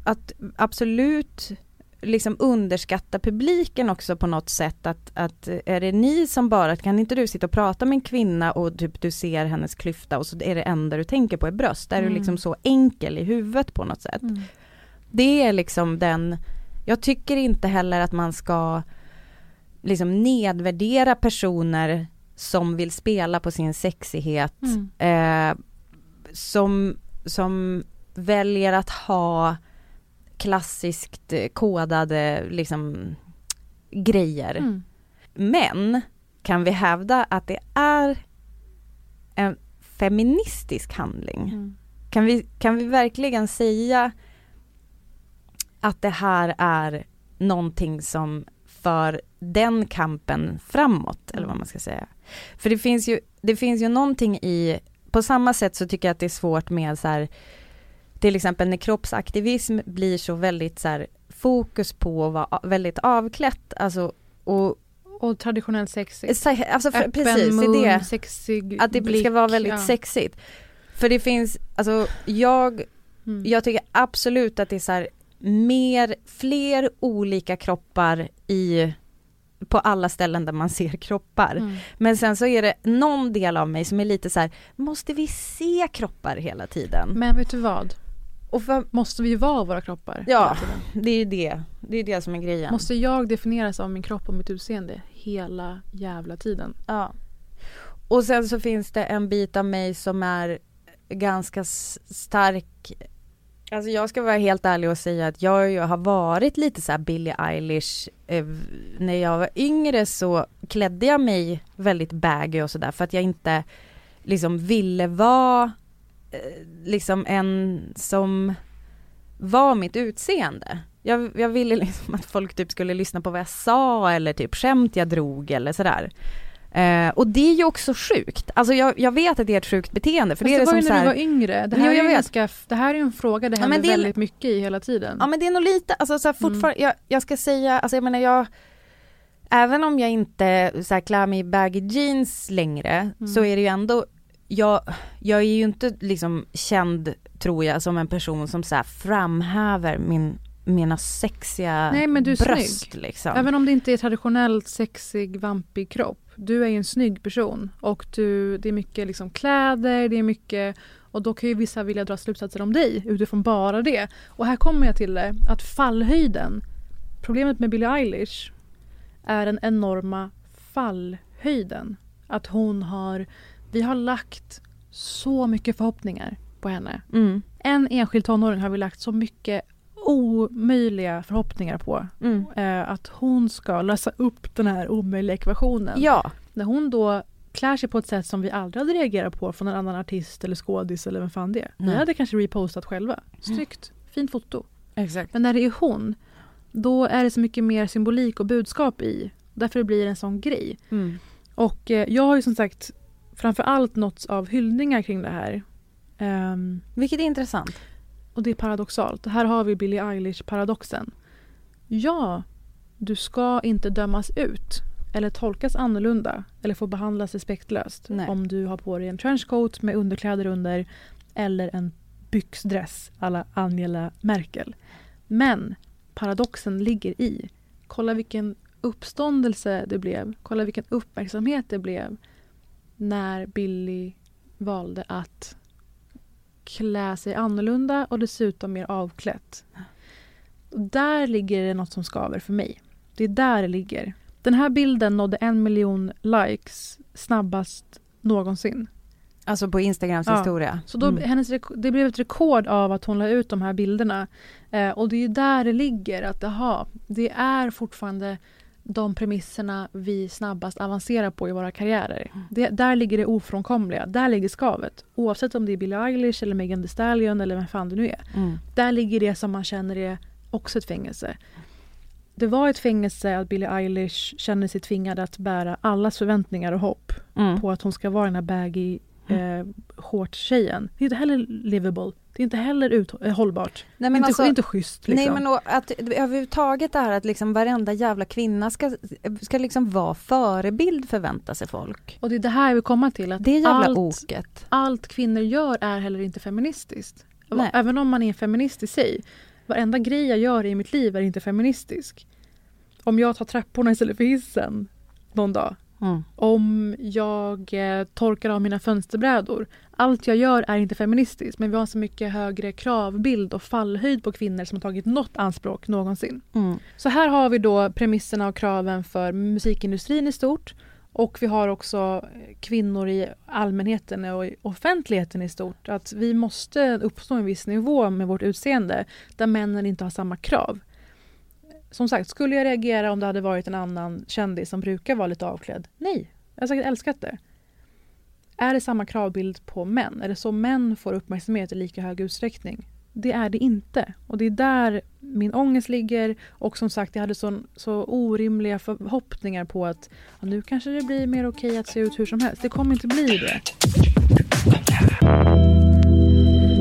att absolut liksom underskatta publiken också på något sätt att, att eh, är det ni som bara, kan inte du sitta och prata med en kvinna och typ du ser hennes klyfta och så är det enda du tänker på är bröst, är du Mm. liksom så enkel i huvudet på något sätt. Mm. Det är liksom den, jag tycker inte heller att man ska liksom nedvärdera personer som vill spela på sin sexighet Mm. eh, som, som väljer att ha klassiskt eh, kodade liksom grejer. Mm. Men kan vi hävda att det är en feministisk handling? Mm. Kan vi, kan vi verkligen säga att det här är någonting som för den kampen framåt, eller vad man ska säga. För det finns ju, det finns ju någonting i, på samma sätt så tycker jag att det är svårt med så här, till exempel när kroppsaktivism blir så väldigt så här, fokus på att vara väldigt avklätt, alltså och Och traditionellt sexigt. Alltså för, Öppen precis, mun, det. sexig Att det blick, ska vara väldigt ja. sexigt. För det finns, alltså jag, Mm. jag tycker absolut att det är så här mer, fler olika kroppar i, på alla ställen där man ser kroppar. Mm. Men sen så är det någon del av mig som är lite så här, måste vi se kroppar hela tiden? Men vet du vad? Och för, Måste vi vara våra kroppar? Ja. det är ju det, det är det som är grejen. Måste jag definieras av min kropp och mitt utseende hela jävla tiden? Ja. Och sen så finns det en bit av mig som är ganska stark Alltså jag ska vara helt ärlig och säga att jag har varit lite så här Billie Eilish eh, När jag var yngre så klädde jag mig väldigt baggy och sådär för att jag inte liksom ville vara eh, liksom en som var mitt utseende. Jag, jag ville liksom att folk typ skulle lyssna på vad jag sa eller typ skämt jag drog eller sådär. Eh, och det är ju också sjukt. Alltså jag, jag vet att det är ett sjukt beteende för Fast det är det var som ju så när du var yngre. Det Jo, här, jag är, ju ganska, det här är ju en fråga det Ja, händer men det är- väldigt mycket i hela tiden. Ja men det är nog lite, alltså så här, Mm. fortfarande, jag, jag ska säga, alltså jag menar jag Även om jag inte så här, klär mig i baggy jeans längre Mm. så är det ju ändå jag, jag är ju inte liksom känd tror jag som en person som så här framhäver min, mina sexiga Nej, men du är bröst snygg. liksom. Även om det inte är traditionellt sexig, vampig kropp. Du är ju en snygg person och du, det är mycket liksom kläder, det är mycket Och då kan ju vissa vilja dra slutsatser om dig utifrån bara det. Och här kommer jag till det, att fallhöjden. Problemet med Billie Eilish är den enorma fallhöjden. Att hon har, vi har lagt så mycket förhoppningar på henne. Mm. En enskild tonåring har vi lagt så mycket omöjliga förhoppningar på. Mm. Eh, att hon ska lösa upp den här omöjliga ekvationen. Ja. När hon då klär sig på ett sätt som vi aldrig hade reagerat på från en annan artist eller skådis eller vem fan det är. Vi hade kanske repostat själva. Snyggt, fint foto. Exakt. Men när det är hon, då är det så mycket mer symbolik och budskap i. Därför blir det en sån grej. Mm. Och eh, jag har ju som sagt framför allt nåtts av hyllningar kring det här. Ehm, Vilket är intressant. Och det är paradoxalt. Här har vi Billie Eilish-paradoxen. Ja, du ska inte dömas ut eller tolkas annorlunda eller få behandlas respektlöst Nej. om du har på dig en trenchcoat med underkläder under eller en byxdress alla Angela Merkel. Men paradoxen ligger i, kolla vilken uppståndelse det blev, kolla vilken uppmärksamhet det blev när Billie valde att klä sig annorlunda och dessutom mer avklätt. Och där ligger det något som skaver för mig. Det är där det ligger. Den här bilden nådde en miljon likes snabbast någonsin. Alltså på Instagrams Ja. historia. Så då, Mm. hennes det blev ett rekord av att hon la ut de här bilderna. Eh, och det är ju där det ligger. Att aha, det är fortfarande de premisserna vi snabbast avancerar på i våra karriärer. Det, där ligger det ofrånkomliga. Där ligger skavet. Oavsett om det är Billie Eilish eller Megan Thee Stallion eller vem fan det nu är. Mm. Där ligger det som man känner är också ett fängelse. Det var ett fängelse att Billie Eilish känner sig tvingad att bära allas förväntningar och hopp Mm. på att hon ska vara den här baggy eh, short-tjejen. Det är inte heller livable. Det är inte heller ut- eh, hållbart. Nej, men inte, alltså- inte schysst liksom. Nej men och att överhuvudtaget det här att liksom varenda jävla kvinna ska, ska liksom vara förebild förväntar sig folk. Och det är det här jag vill komma till. Att Det är jävla allt, oket. allt kvinnor gör är heller inte feministiskt. Nej. Även om man är feminist i sig. Varenda grej jag gör i mitt liv är inte feministisk. Om jag tar trapporna istället för hissen någon dag. Mm. Om jag eh, torkar av mina fönsterbrädor. Allt jag gör är inte feministiskt men vi har så mycket högre kravbild och fallhöjd på kvinnor som har tagit något anspråk någonsin. Mm. Så här har vi då premisserna och kraven för musikindustrin i stort. Och vi har också kvinnor i allmänheten och i offentligheten i stort. Att vi måste uppnå en viss nivå med vårt utseende där männen inte har samma krav. Som sagt, skulle jag reagera om det hade varit en annan kändis som brukar vara lite avklädd? Nej, jag har säkert älskat det. Är det samma kravbild på män? Är det så män får uppmärksamhet i lika hög utsträckning? Det är det inte. Och det är där min ångest ligger. Och som sagt, jag hade så, så orimliga förhoppningar på att ja, nu kanske det blir mer okej att se ut hur som helst. Det kommer inte bli det.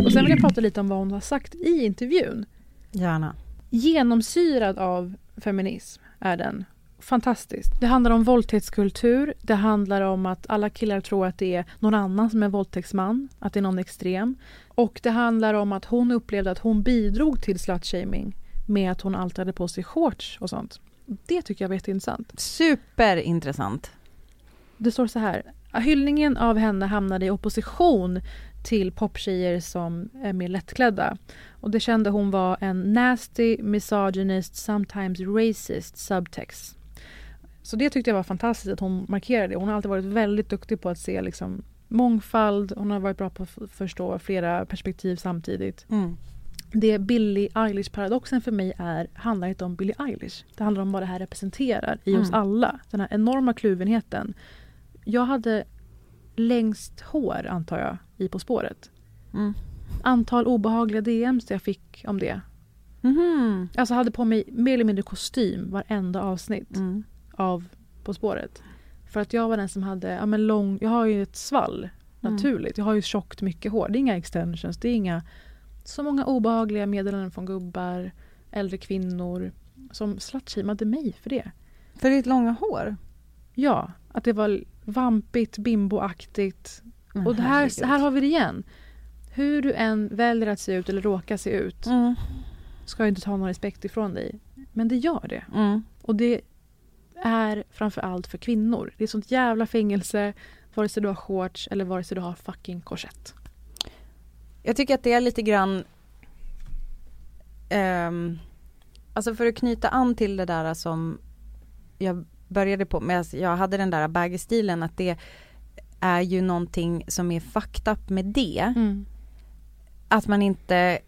Och sen vill jag prata lite om vad hon har sagt i intervjun. Gärna. Genomsyrad av feminism är den. Fantastiskt. Det handlar om våldtäktskultur. Det handlar om att alla killar tror att det är någon annan som är våldtäktsman. Att det är någon extrem. Och det handlar om att hon upplevde att hon bidrog till slutshaming med att hon alltid hade på sig shorts och sånt. Det tycker jag var jätteintressant. Superintressant. Det står så här. Hyllningen av henne hamnade i opposition till poptjejer som är mer lättklädda. Och det kände hon var en nasty, misogynist, sometimes racist subtext. Så det tyckte jag var fantastiskt att hon markerade. Hon har alltid varit väldigt duktig på att se liksom mångfald. Hon har varit bra på att förstå flera perspektiv samtidigt. Mm. Det Billie Eilish-paradoxen för mig är, handlar inte om Billie Eilish. Det handlar om vad det här representerar i oss Mm. alla. Den här enorma kluvenheten. Jag hade längst hår, antar jag, i På spåret. Mm. Antal obehagliga DMs jag fick om det. Mhm. Alltså hade på mig mer eller mindre kostym varenda avsnitt Mm. Av På spåret. För att jag var den som hade, ja men lång, jag har ju ett svall Mm. naturligt. Jag har ju tjockt mycket hår. Det är inga extensions, det är inga så många obehagliga meddelanden från gubbar, äldre kvinnor som slutshameade mig för det. För ditt långa hår? Ja, att det var vampigt, bimboaktigt. Men Och det här, här har vi det igen. Hur du än väljer att se ut eller råkar se ut Mm. ska jag inte ta någon respekt ifrån dig. Men det gör det. Mm. Och det är framför allt för kvinnor. Det är sånt jävla fängelse vare sig du har shorts eller vare sig du har fucking korsett. Jag tycker att det är lite grann ehm, Alltså för att knyta an till det där som jag började på med, jag hade den där baggy-stilen att det är ju någonting som är fucked up med det. Mm. Att man inte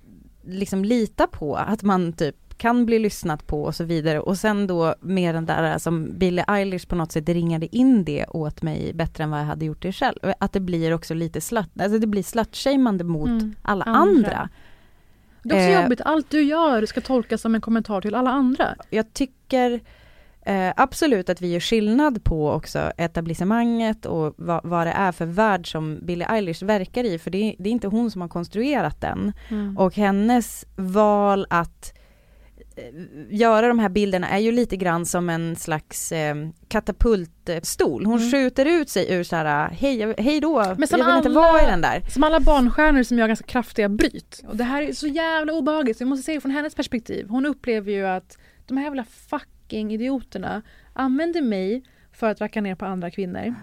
liksom litar på att man typ kan bli lyssnat på och så vidare och sen då med den där som Billie Eilish på något sätt ringade in det åt mig bättre än vad jag hade gjort det själv. Att det blir också lite slut, alltså det blir slutshameande mot Mm. alla Andra. andra. Det är också Eh, jobbigt, allt du gör ska tolkas som en kommentar till alla andra. Jag tycker eh, absolut att vi gör skillnad på också etablissemanget och vad, vad det är för värld som Billie Eilish verkar i, för det är, det är inte hon som har konstruerat den. Mm. Och hennes val att eh, göra de här bilderna är ju lite grann som en slags eh, katapultstol. Hon Mm. skjuter ut sig ur så här, hej, hej då, Men jag vill inte alla- vara i den där. Som alla barnstjärnor som gör ganska kraftiga bryt. Och det här är så jävla obehagligt. Så Vi måste se det från hennes perspektiv. Hon upplever ju att de här jävla fucking idioterna använder mig för att racka ner på andra kvinnor.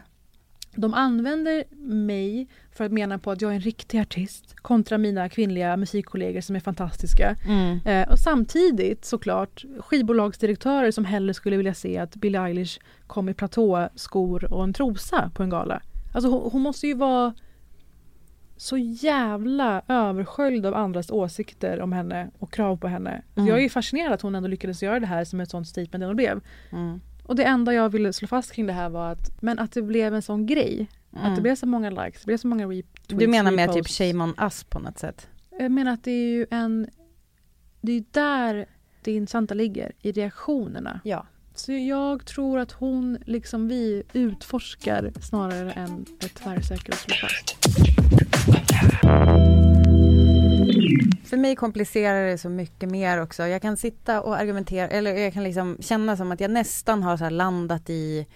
De använder mig för att mena på att jag är en riktig artist kontra mina kvinnliga musikkollegor som är fantastiska. Mm. Eh, och samtidigt såklart skivbolagsdirektörer som hellre skulle vilja se att Billie Eilish kom i platåskor och en trosa på en gala. Alltså hon, hon måste ju vara så jävla översköljd av andras åsikter om henne och krav på henne. Mm. Jag är fascinerad att hon ändå lyckades göra det här som ett sånt statement det blev. Mm. Och det enda jag ville slå fast kring det här var att, men att det blev en sån grej. Att det Mm. blev så många likes, det blev så många retweets, Du menar med typ reposts. shame on us på något sätt? Jag menar att det är ju en... Det är ju där det intressanta ligger, i reaktionerna. Ja. Så jag tror att hon, liksom vi, utforskar snarare än ett tvärsäkert slå fast. För mig komplicerar det så mycket mer också. Jag kan sitta och argumentera, eller jag kan liksom känna som att jag nästan har så här landat i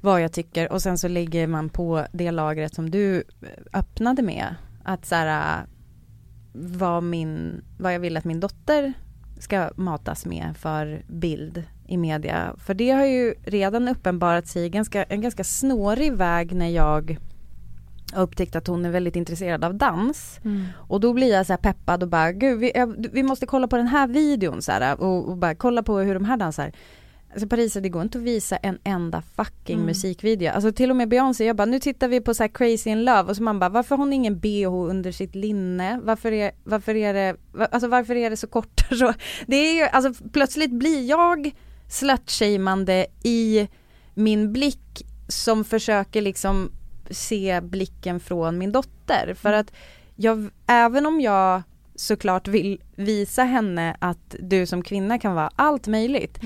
vad jag tycker och sen så ligger man på det lagret som du eh, öppnade med. Att så här, eh, vad, min, vad jag vill att min dotter ska matas med för bild i media. För det har ju redan uppenbarat sig ganska, en ganska snårig väg när jag har upptäckt att hon är väldigt intresserad av dans. Och då blir jag så här peppad och bara, gud vi, jag, vi måste kolla på den här videon så här, och, och bara kolla på hur de här dansar. Alltså Parisa det går inte att visa en enda fucking Mm. musikvideo. Alltså till och med Beyoncé, jag bara nu tittar vi på så här Crazy in Love och så man bara varför har hon ingen bh under sitt linne? Varför är, varför är det, alltså varför är det så kort? Så, det är ju, alltså plötsligt blir jag slutshameande i min blick som försöker liksom se blicken från min dotter. För att jag, även om jag såklart vill visa henne att du som kvinna kan vara allt möjligt.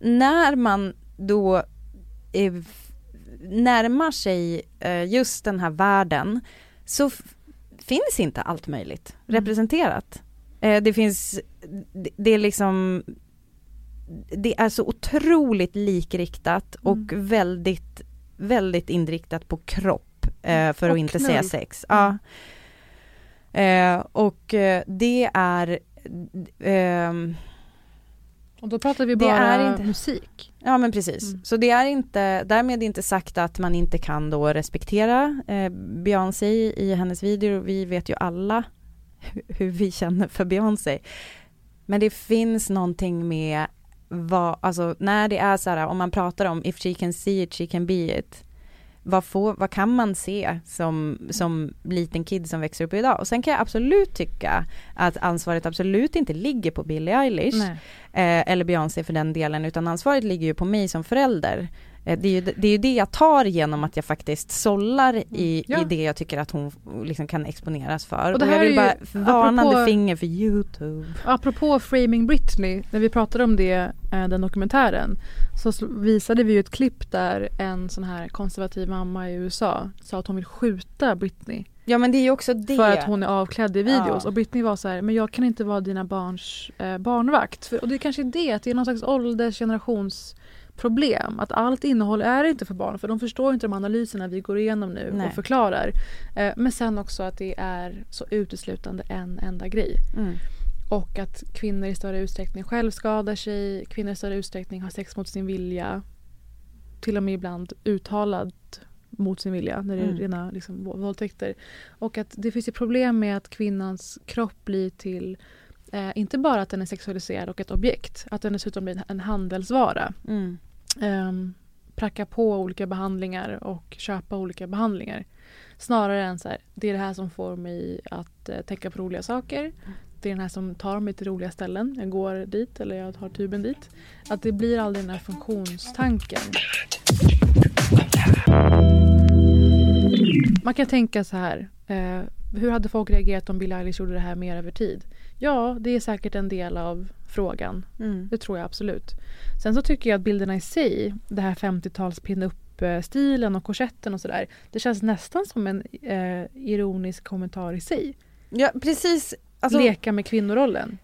När man då eh, närmar sig eh, just den här världen så finns inte allt möjligt representerat. Eh, det finns, det, det är liksom det är så otroligt likriktat och väldigt, väldigt inriktat på kropp eh, för Och att inte knull. säga sex. Ja. Eh, och eh, det är ehm, Och då pratar vi Det bara inte- musik. Ja men precis. Mm. Så det är inte, därmed inte sagt att man inte kan då respektera eh, Beyoncé i hennes videor. Vi vet ju alla hu- hur vi känner för Beyoncé. Men det finns någonting med vad, alltså när det är så här, om man pratar om if she can see it, she can be it. Vad, får, vad kan man se som, som liten kid som växer upp idag? Och sen kan jag absolut tycka att ansvaret absolut inte ligger på Billie Eilish eh, eller Beyoncé för den delen, utan ansvaret ligger ju på mig som förälder. Eh, det, är ju, det är ju det jag tar genom att jag faktiskt sållar i, Ja. i det jag tycker att hon liksom kan exponeras för. Och Och, det här jag vill bara ju- varnande apropå- finger för YouTube. Apropå Framing Britney, när vi pratade om det, eh, den dokumentären, så visade vi ju ett klipp där en sån här konservativ mamma i USA sa att hon vill skjuta Britney Ja men det är ju också det. för att hon är avklädd i videos. Ja. Och Britney var så här, men jag kan inte vara dina barns eh, barnvakt. För, och det är kanske är det, att det är någon slags åldersgenerationsproblem. Att allt innehåll är inte för barn, för de förstår inte de analyserna vi går igenom nu Nej. och förklarar. Eh, men sen också att det är så uteslutande en enda grej. Mm. Och att kvinnor i större utsträckning självskadar sig, kvinnor i större utsträckning har sex mot sin vilja. Till och med ibland uttalad mot sin vilja, när det är Mm. rena liksom, vå- våldtäkter. Och att det finns ett problem med att kvinnans kropp blir till eh, inte bara att den är sexualiserad och ett objekt, att den dessutom blir en handelsvara. Mm eh, pracka på olika behandlingar och köpa olika behandlingar. Snarare än så här, det är det här som får mig att eh, täcka på roliga saker. Det är den här som tar mig till roliga ställen. Jag går dit eller jag tar tuben dit. Att det blir aldrig den här funktionstanken. Man kan tänka så här. Eh, hur hade folk reagerat om Billie Eilish gjorde det här mer över tid? Ja, det är säkert en del av frågan. Mm. Det tror jag absolut. Sen så tycker jag att bilderna i sig, det här 50-tals pin-up-stilen och korsetten och sådär. Det känns nästan som en eh, ironisk kommentar i sig. Ja precis, alltså, Leka med kvinnorollen.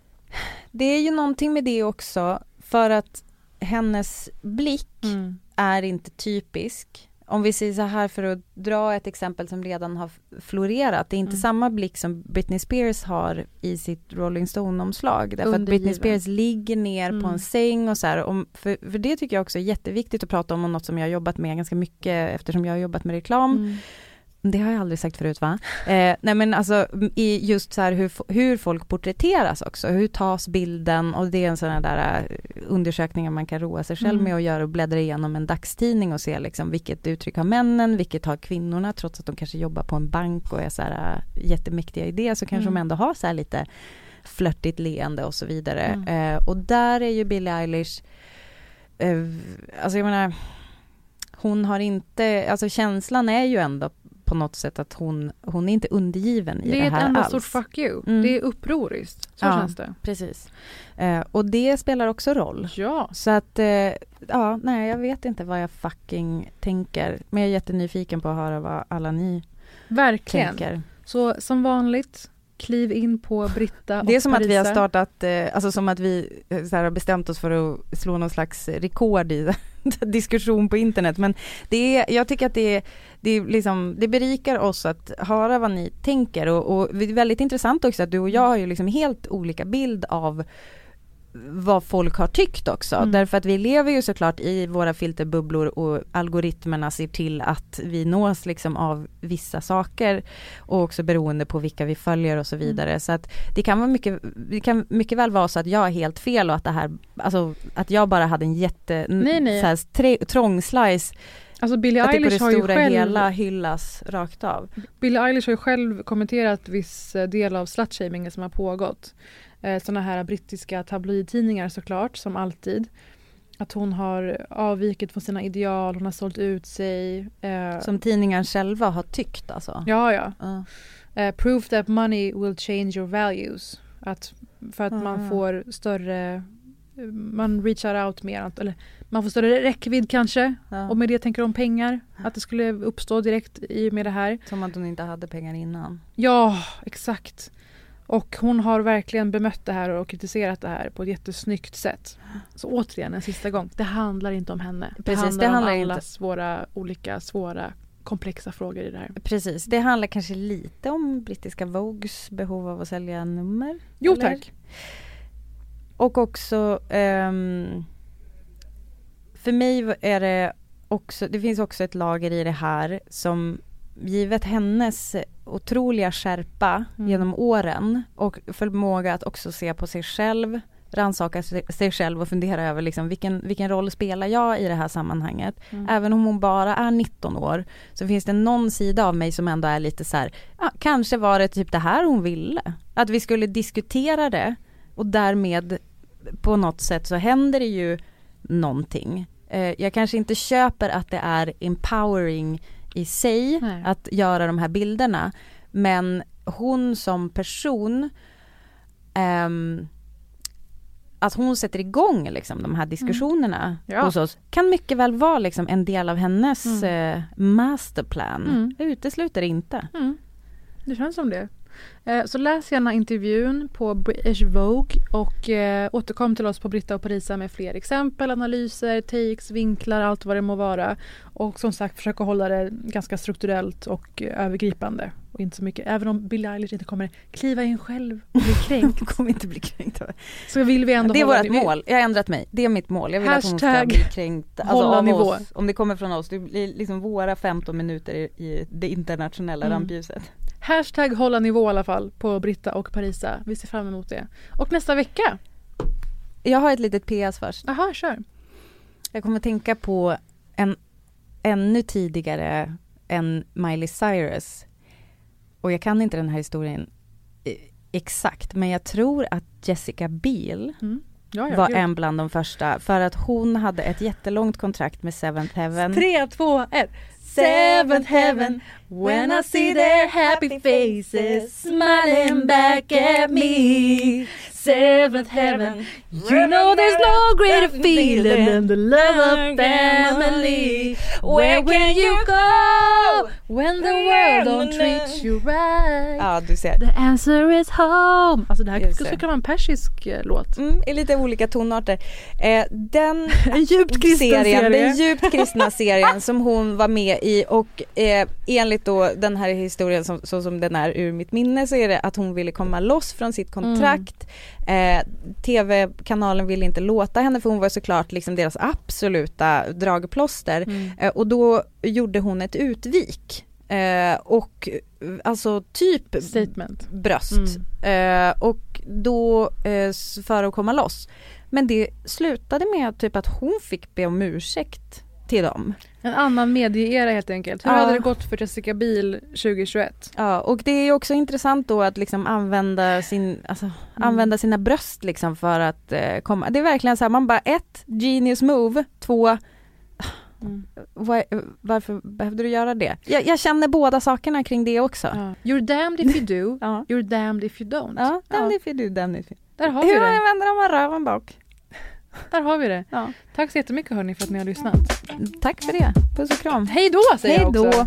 det är ju någonting med det också för att hennes blick Mm. är inte typisk. Om vi säger så här för att dra ett exempel som redan har florerat. Det är inte Mm. samma blick som Britney Spears har i sitt Rolling Stone-omslag. Därför att Britney Undergiven. Spears ligger ner på Mm. en säng och så här. Om, för, för det tycker jag också är jätteviktigt att prata om och något som jag har jobbat med ganska mycket eftersom jag har jobbat med reklam. Mm. Det har jag aldrig sagt förut va? Eh, nej men alltså i just så här hur, hur folk porträtteras också, hur tas bilden och det är en sån där eh, undersökningar man kan roa sig själv Mm. med att göra och bläddra igenom en dagstidning och se liksom vilket uttryck har männen, vilket har kvinnorna trots att de kanske jobbar på en bank och är så här eh, jättemäktiga i det så kanske Mm. de ändå har så här lite flörtigt leende och så vidare. Mm. Eh, och där är ju Billie Eilish, eh, alltså jag menar hon har inte, alltså känslan är ju ändå på något sätt att hon, hon är inte undergiven i det, Det är ett här enda alls. stort fuck you. Mm. Det är upproriskt. Så Ja. känns det. Precis. Eh, och det spelar också roll. Ja. Så att, eh, ja, nej jag vet inte vad jag fucking tänker. Men jag är jättenyfiken på att höra vad alla ni Verkligen. tänker. Så som vanligt, kliv in på Britta och Det är som att vi har Parisa. startat, eh, alltså som att vi eh, så här, har bestämt oss för att slå någon slags rekord i diskussion på internet. Men det är, jag tycker att det är, det är liksom, det berikar oss att höra vad ni tänker och, och det är väldigt intressant också att du och jag har ju liksom helt olika bild av vad folk har tyckt också. Mm. Därför att vi lever ju såklart i våra filterbubblor och algoritmerna ser till att vi nås liksom av vissa saker och också beroende på vilka vi följer och så vidare. Så att det kan vara mycket, det kan mycket väl vara så att jag har helt fel och att det här, alltså att jag bara hade en jätte, Nej, nej. Så här, tre, trång slice, Alltså Billie att det på Eilish det har ju stora själv hela hyllas rakt av. Billie Eilish har ju själv kommenterat viss eh, del av slutshamingen som har pågått. Eh, Sådana här brittiska tabloidtidningar såklart, som alltid. Att hon har avvikit från sina ideal, hon har sålt ut sig. eh, Som tidningar själva har tyckt alltså. Ja, ja. Ja. Eh, proof that money will change your values. Att för att man Ah. får större, eh, man reachar out mer, eller man får större räckvidd kanske. Ja. Och med det tänker de pengar, att det skulle uppstå direkt i och med det här. Som att hon inte hade pengar innan. Ja, exakt. Och hon har verkligen bemött det här och kritiserat det här på ett jättesnyggt sätt. Så återigen en sista gång, det handlar inte om henne. Det Precis, handlar det handlar om inte- allas våra olika svåra komplexa frågor i det här. Precis, det handlar kanske lite om brittiska Vogues behov av att sälja nummer. Jo eller? tack. Och också ehm, för mig är det också, det finns också ett lager i det här som givet hennes otroliga skärpa Mm. genom åren och förmåga att också se på sig själv, rannsaka sig, själv och fundera över liksom vilken, vilken roll spelar jag i det här sammanhanget. Mm. Även om hon bara är 19 år så finns det någon sida av mig som ändå är lite så här, ja, kanske var det typ det här hon ville. Att vi skulle diskutera det och därmed på något sätt så händer det ju någonting. Eh, jag kanske inte köper att det är empowering i sig Nej. att göra de här bilderna men hon som person ehm, att hon sätter igång liksom de här diskussionerna Mm. Ja. hos oss kan mycket väl vara liksom en del av hennes Mm. eh, masterplan. Mm. Jag utesluter det inte. Mm. Det känns som det. Eh, Så läs gärna intervjun på British Vogue och eh, återkom till oss på Britta och Parisa med fler exempel, analyser, takes, vinklar, allt vad det må vara. Och som sagt försöka hålla det ganska strukturellt och eh, övergripande. Och inte så mycket, även om Billie Eilish inte kommer kliva in själv och bli kränkt. Hon kommer inte bli kränkt. så vill vi ändå Det är vårt mål, jag har ändrat mig. Det är mitt mål. Jag vill att hon ska Hashtag bli kränkt. Alltså hålla av nivå. oss, om det kommer från oss. Det blir liksom våra 15 minuter i, i det internationella Mm. rampljuset. Hashtag hålla nivå i alla fall på Britta och Parisa. Vi ser fram emot det. Och nästa vecka, Jag har ett litet PS först. aha kör. Jag kommer att tänka på en ännu tidigare än Miley Cyrus. Och jag kan inte den här historien eh, exakt, men jag tror att Jessica Biel Ja, ja, var gud. en bland de första för att hon hade ett jättelångt kontrakt med Seventh Heaven. Tre, två, ett. Seventh heaven When I see their happy faces Smiling back at me Seventh heaven You know there's no greater feeling Than the love of family Where can you go When the world don't treat you right Ja, du ser. The answer is home Alltså det här skulle kunna vara en persisk eh, låt Mm, I lite olika tonarter. Eh, den En djupt kristen serien, serie. den djupt kristna serien som hon var med i och eh, enligt då den här historien som, så som den är ur mitt minne så är det att hon ville komma loss från sitt kontrakt. Eh, TV-kanalen ville inte låta henne för hon var såklart liksom deras absoluta dragplåster Mm. eh, och då gjorde hon ett utvik. Eh, och alltså typ Statement bröst. Mm. Eh, och då eh, för att komma loss. Men det slutade med typ att hon fick be om ursäkt till dem. En annan medieera helt enkelt. Hur Ja. hade det gått för Jessica Biel 2021? Ja, och det är också intressant då att liksom använda, sin, alltså, använda sina bröst liksom för att eh, komma. Det är verkligen så här, man bara ett, genius move, två, Mm. var, varför behövde du göra det? Jag, jag känner båda sakerna kring det också. Ja. You're damned if you do, Ja, you're damned if you don't. ja damn if you do, damn if you Där har vi Hur det. använder man röven bak? Där har vi det. Ja. Tack så jättemycket hörni för att ni har lyssnat. Tack för det, puss och kram. Hej då säger Hej jag då!